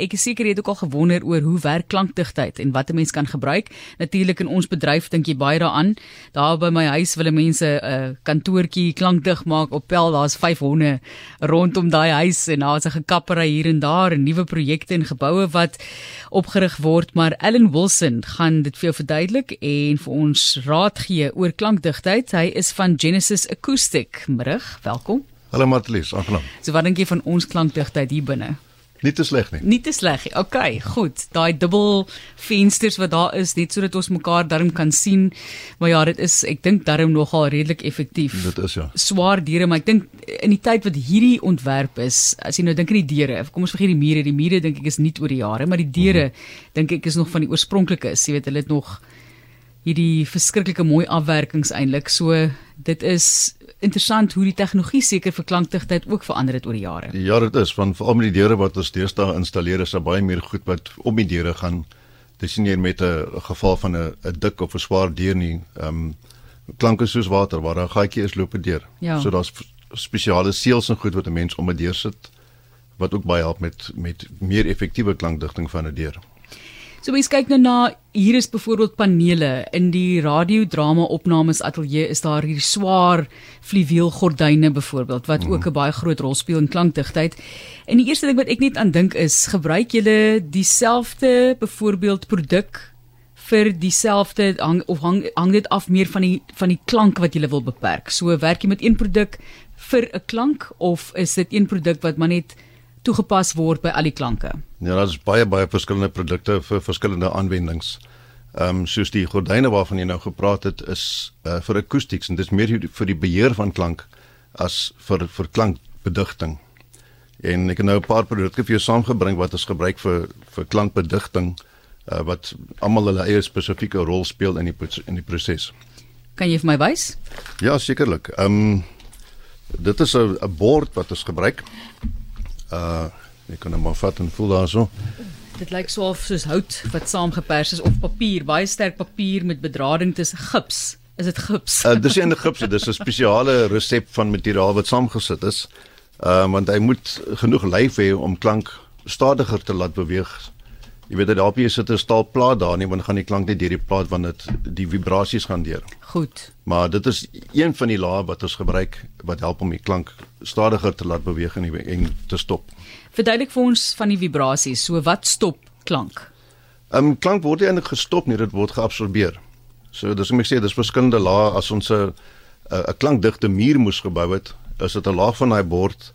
Ek is seker jy het ook al gewonder oor hoe werk klankdigtheid en wat 'n mens kan gebruik. Natuurlik in ons bedryf dink jy baie daaraan. Daar by my huis wil mense 'n uh, kantoortjie klankdig maak op pel. Daar's 5 honde rondom daai huis en daar's 'n gekappery hier en daar en nuwe projekte en geboue wat opgerig word, maar Ellen Wilson gaan dit vir jou verduidelik en vir ons raad gee oor klankdigtheid. Hy is van Genesis Acoustic. Middag, welkom. Hallo Matlies, aangenaam. So wat dink jy van ons klankdigtheid hier binne? Nie te sleg nie. Nie te sleg nie. OK, goed. Daai dubbel vensters wat daar is, net sodat ons mekaar darm kan sien. Maar ja, dit is ek dink darm nogal redelik effektief. Dit is ja. Swaar deure, maar ek dink in die tyd wat hierdie ontwerp is, as jy nou dink aan die deure, kom ons vergeet die mure, die mure dink ek is nie oor die jare, maar die deure mm -hmm. dink ek is nog van die oorspronklike. Jy weet, hulle het nog hierdie verskriklike mooi afwerkings eintlik. So dit is interessant hoe die tegnologie seker vir klankdigtheid ook verander het oor die jare. Ja, dit is van veral met die deure wat ons deesdae installeer is daar baie meer goed wat om die deure gaan. Dis nie met 'n geval van 'n 'n dik of 'n swaar deur nie. Ehm um, klanke soos water waar 'n gaatjie is loop 'n deur. Ja. So daar's spesiale seels en goed wat 'n mens om 'n deur sit wat ook baie help met met meer effektiewe klankdigting van 'n deur. So mens kyk nou na hier is byvoorbeeld panele in die radiodrama opnames ateljee is daar hier swaar fluweelgordyne byvoorbeeld wat mm. ook 'n baie groot rol speel in klankdigtheid. En die eerste ding wat ek net aan dink is gebruik julle dieselfde byvoorbeeld produk vir dieselfde hang of hang hang dit af meer van die van die klank wat jy wil beperk. So werk jy met een produk vir 'n klank of is dit een produk wat maar net toegepas word by al die klanke. Ja, daar is baie baie verskillende produkte vir verskillende aanwendings. Ehm um, soos die gordyne waarvan jy nou gepraat het is uh, vir akoestieks en dit is meer vir die beheer van klank as vir vir klankbedigting. En ek het nou 'n paar produkte vir jou saamgebring wat ons gebruik vir vir klankbedigting uh, wat almal hulle eie spesifieke rol speel in die in die proses. Kan jy vir my wys? Ja, sekerlik. Ehm um, dit is 'n bord wat ons gebruik uh ek kan hom vat en voel daarso. Dit lyk so of soos hout wat saamgepers is of papier, baie sterk papier met bedrading tussen gips. Is dit gips? Uh dis nie 'n gips, dis 'n spesiale resep van materiaal wat saamgesit is. Uh want hy moet genoeg lyf hê om klank stadiger te laat beweeg. Jy weet dat daar op jy sit 'n staalplaat daar nie, want gaan die klank net deur die plaat wanneer dit die vibrasies gaan deur. Goed. Maar dit is een van die lae wat ons gebruik wat help om die klank stadiger te laat beweeg en, en te stop. Verduidelik vir ons van die vibrasies. So wat stop klank? Ehm um, klank word eintlik gestop nie, dit word geabsorbeer. So dis om ek sê dis verskillende lae as ons 'n 'n klankdigte muur moes gebou het, is dit 'n laag van daai bord,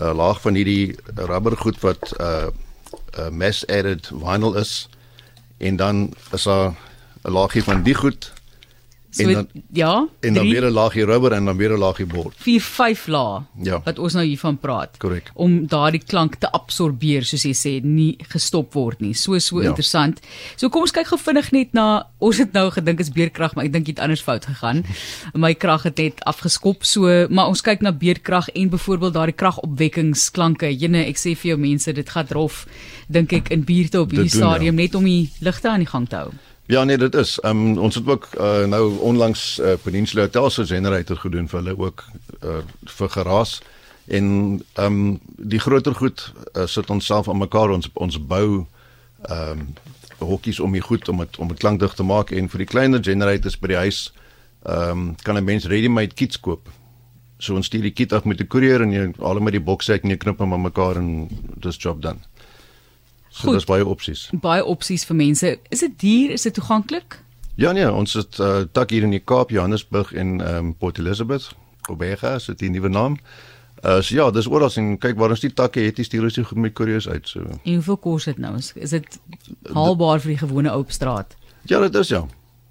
'n laag van hierdie rubbergoed wat uh, uh, mass added vinyl is en dan is daar 'n laagie van die goed So, en dan ja, en dan weer 'n laagie rubber en dan weer 'n laagie bord. 4 5 lae ja. wat ons nou hiervan praat. Korrek. Om daardie klank te absorbeer soos jy sê, nie gestop word nie. So so ja. interessant. So kom ons kyk gou vinnig net na ons het nou gedink is beerkrag, maar ek dink dit anders fout gegaan. My krag het net afgeskop. So maar ons kyk na beerkrag en byvoorbeeld daardie kragopwekkingsklanke. Jene, ek sê vir jou mense, dit gaan rof dink ek in buurte op hierdie stadium ja. net om die ligte aan die gang te hou. Ja nee, dit is. Ehm um, ons het ook uh, nou onlangs uh, Peninsula Hotel se generator gedoen vir hulle ook uh, vir geraas en ehm um, die groter goed uh, sit ons self aan mekaar ons ons bou ehm um, hokkies om die goed om dit om dit klankdig te maak en vir die kleiner generators by die huis ehm um, kan 'n mens ready-made kits koop. So ons stuur die kit af met 'n koerier en jy haal hom met die boks uit en jy knip hom aan mekaar en dis job done. So daar's baie opsies. Baie opsies vir mense. Is dit duur? Is dit toeganklik? Ja nee, ons het uh, tak hier in die Kaap, Johannesburg en um, Port Elizabeth. Obega is dit die nuwe naam. Uh so ja, dis oral en kyk waar ons die takke het, die stuur ons goed met koeriers uit so. En hoeveel kos dit nou? Is, is dit haalbaar vir die gewone oop straat? Ja, dit is ja.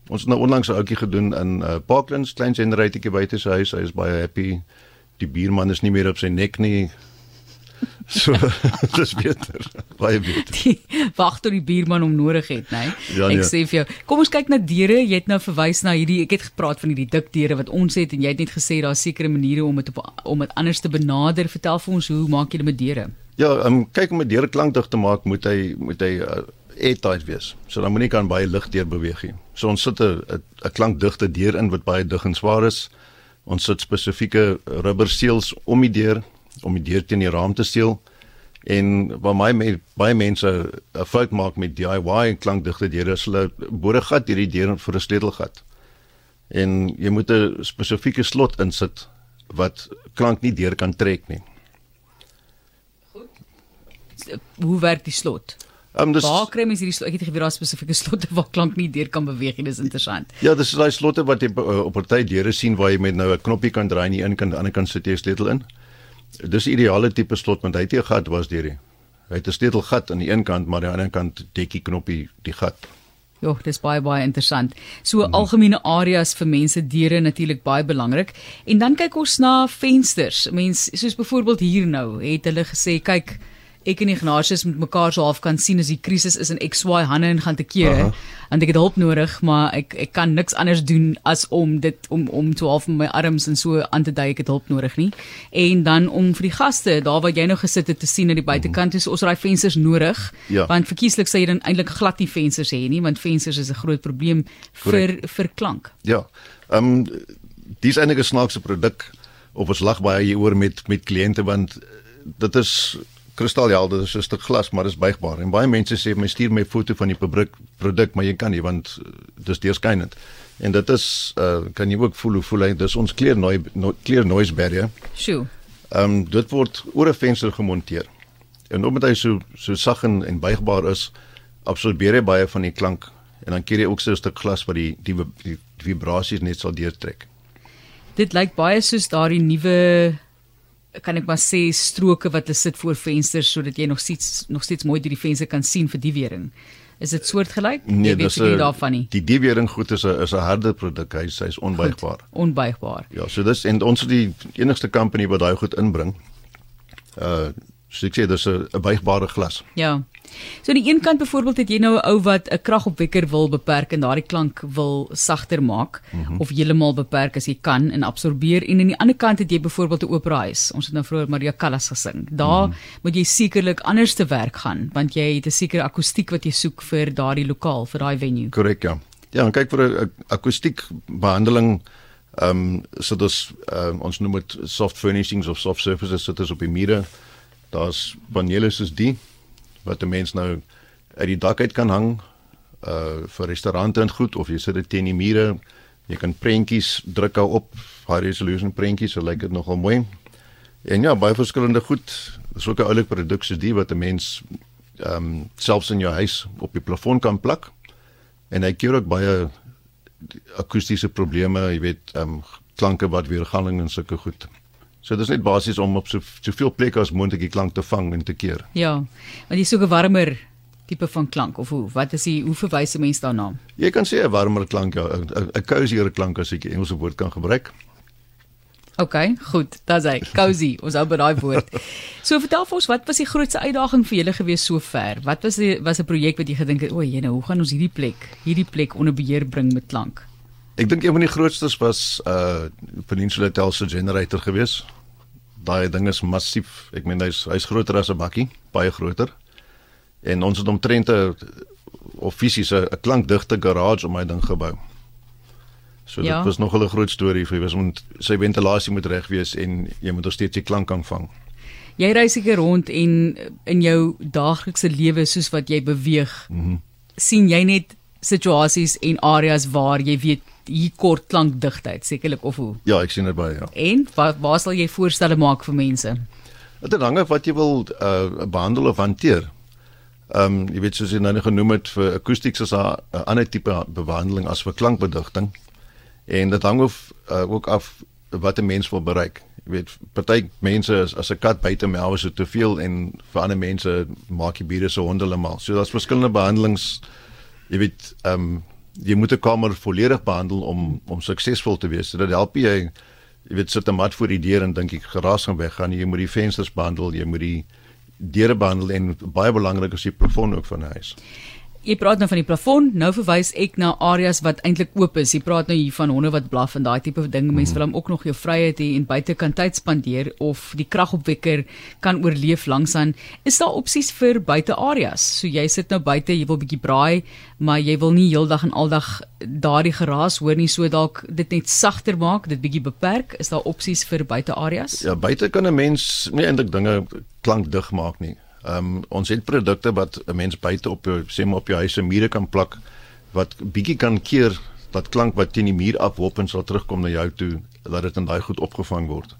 Ons het nou onlangs 'n ouetjie gedoen in uh Parklands, klein generatortjie buite sy huis. Hy is baie happy. Die buurman is nie meer op sy nek nie. So dis beter. Baie beter. Wag tot die buurman hom nodig het, nê? Nee? Ja, ek nee. sê vir jou, kom ons kyk na deure. Jy het nou verwys na hierdie ek het gepraat van hierdie dik deure wat ons het en jy het net gesê daar's sekere maniere om dit om dit anders te benader. Vertel vir ons hoe maak jy dit met deure? Ja, um, kyk om 'n deur klankdig te maak, moet hy moet hy uh, airtight wees. So dan moenie kan baie lug deur beweeg nie. So ons sit 'n 'n klankdigte deur in wat baie dig en swaar is. Ons sit spesifieke rubber seels om die deur om die deur teen die raam te seël En waar my me, baie mense 'n fout maak met DIY klankdigte deure is hulle boor 'n gat hierdie deur vir 'n sleutelgat. En jy moet 'n spesifieke slot insit wat klank nie deur kan trek nie. Hoe werk die slot? Um, dis, Waar kry mens hierdie slot? Ek het geweet daar spesifieke slotte waar klank nie deur kan beweeg nie. Dis interessant. Ja, dis daai slotte wat jy uh, op party deure sien waar jy met nou 'n knoppie kan draai aan die een kant, aan die ander kant sit jy 'n sleutel in. Dis ideale tipe slot want hy het 'n gat was nie. Hy het 'n sleutelgat aan die een kant, maar aan die ander kant dek die knoppie die gat. Ja, dis baie baie interessant. So mm -hmm. algemene areas vir mense deure natuurlik baie belangrik. En dan kyk ons na vensters. Mense soos byvoorbeeld hier nou, het hulle gesê kyk ek en Ignatius met mekaar so half kan sien as die krisis is en ek swaai hande en gaan te kere want ek het hulp nodig maar ek ek kan niks anders doen as om dit om om toe half met my arms en so aan te dui. Ek het hulp nodig nie. En dan om vir die gaste daar waar jy nou gesit het te sien aan die buitekant is ons daai vensters nodig Ja. want verkieslik sê jy dan eintlik glad nie vensters hê nie want vensters is 'n groot probleem vir vir klank. Ja. Ehm um, dis enige snaakse produk of ons lag baie hieroor met met kliënte want dit is kristalhelder, is 'n stuk glas, maar dit is buigbaar. En baie mense sê my stuur my foto van die produk, produk, maar jy kan nie want eh, dis deurskynend. En dit is uh kan jy ook voel hoe voel hy dis ons clear noise no, clear noise barrier. sjoe Ehm um, dit word oor 'n venster gemonteer. En omdat hy so so sag en, en buigbaar is, absorbeer hy baie van die klank en dan keer jy ook so 'n stuk glas wat die die, die, die vibrasies net sal deurtrek. Dit lyk baie soos daardie nuwe kan ek maar sê stroke wat hulle sit voor vensters sodat jy nog steeds nog steeds mooi deur die venster kan sien vir die wering. Is dit soortgelyk? Nee, jy weet dis nie daarvan nie. Die diewering goed is 'n is 'n harde produk. Hy hy's onbuigbaar. Goed, Onbuigbaar. Ja, so dis en ons is die enigste company wat daai goed inbring. Uh so ek sê dis 'n buigbare glas. Ja. So aan die een kant byvoorbeeld het jy nou 'n ou wat 'n kragopwekker wil beperk en daardie klank wil sagter maak mm. -hmm. of heeltemal beperk as jy kan en absorbeer en aan die ander kant het jy byvoorbeeld 'n opera huis. Ons het nou vroeër Maria Callas gesing. Daar mm. -hmm. moet jy sekerlik anders te werk gaan want jy het 'n sekere akoestiek wat jy soek vir daardie lokaal, vir daai venue. Korrek, ja. Ja, en kyk vir 'n akoestiek behandeling ehm um, so dis uh, ons noem dit soft furnishings of soft surfaces sit dit op die mure. Daar's panele soos die wat 'n mens nou uit die dak uit kan hang uh vir restaurante en goed of jy sit dit teen die mure. Jy kan prentjies druk hou op, high resolution prentjies, so lyk dit nogal mooi. En ja, baie verskillende goed. Dis ook 'n oulike produk soos die wat 'n mens ehm um, selfs in jou huis op die plafon kan plak. En hy keer ook baie akoestiese probleme, jy weet, ehm um, klanke wat weergalling en sulke goed. So dis net basies om op so soveel plekke as moontlik die klank te vang en te keer. Ja. Want jy soek 'n warmer tipe van klank of hoe? Wat is die hoe verwys 'n mens daarna? Jy kan sê 'n warmer klank, ja, 'n cozier klank as ek die Engelse woord kan gebruik. OK, goed. Dis hy. Cozy. Ons hou by daai woord. So vertel vir ons, wat was die grootste uitdaging vir julle gewees sover? Wat was die was 'n projek wat jy gedink het, o, jene, hoe gaan ons hierdie plek, hierdie plek onder beheer bring met klank? Ek dink een van die grootstes was uh Peninsula Hotel se generator gewees. Daai ding is massief. Ek meen hy's hy's groter as 'n bakkie, baie groter. En ons het omtrent 'n of fisies 'n klankdigte garage om my ding gebou. So dit Ja. was nog 'n groot storie vir ons moet sy ventilasie moet reg wees en jy moet nog steeds die klank kan vang. Jy reis seker rond en in jou daaglikse lewe soos wat jy beweeg, mm -hmm. sien jy net situasies en areas waar jy weet hier kort klankdigtheid sekerlik of hoe. Ja, ek sien dit baie ja. En waar, waar sal jy voorstelle maak vir mense? Dit hang af wat jy wil uh behandel of hanteer. Ehm um, jy weet soos jy nou genoem het vir akoestiek is daar 'n ander tipe behandeling as vir klankbedigting. En dit hang of uh, ook af wat 'n mens wil bereik. Jy weet party mense is as 'n kat buite mel is dit te veel en vir ander mense maak jy bure so hondelemaal. So daar's verskillende behandelings. Jy weet ehm um, jy moet 'n kamer volledig behandel om om suksesvol te wees. So dit help jy jy weet sit 'n mat voor die deur en dink ek geraas gaan weggaan. Jy moet die vensters behandel, jy moet die deure behandel en baie belangrik is die plafon ook van die huis. Jy praat nou van die plafon, nou verwys ek na areas wat eintlik oop is. Jy praat nou hier van honde wat blaf en daai tipe van ding. Mense wil hom ook nog jou vryheid hê en buite kan tyd spandeer of die kragopwekker kan oorleef langsaan. Is daar opsies vir buite areas? So jy sit nou buite, jy wil bietjie braai, maar jy wil nie heeldag en aldag daardie geraas hoor nie, so dalk dit net sagter maak, dit bietjie beperk. Is daar opsies vir buite areas? Ja, buite kan 'n mens nie eintlik dinge klankdig maak nie. Ehm um, ons het produkte wat 'n mens buite op jou sê maar op jou huis se mure kan plak wat bietjie kan keer dat klank wat teen die muur afwop en sal terugkom na jou toe dat dit in daai goed opgevang word.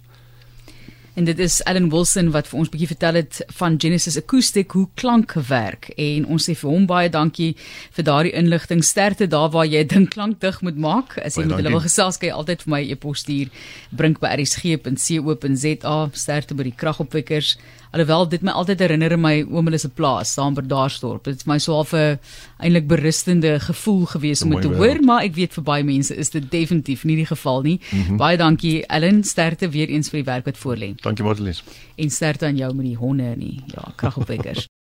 En dit is Alan Wilson wat vir ons bietjie vertel het van Genesis Acoustic hoe klank werk. En ons sê vir hom baie dankie vir daardie inligting. Sterkte daar waar jy dink klank dig moet maak as jy met hulle wil gesels kyk altyd vir my e-pos stuur. Brink by rsg.co.za sterkte by die kragopwekkers alhoewel dit my altyd herinner my oom hulle se plaas saam by Daarstorp dit is my so 'n eintlik berustende gevoel gewees om dit te hoor maar ek weet vir baie mense is dit definitief nie die geval nie mm -hmm. baie dankie Alan sterkte weer eens vir die werk wat voor lê Dankie Martelies. En sterkte aan jou met die honde en die ja, kragopwekkers.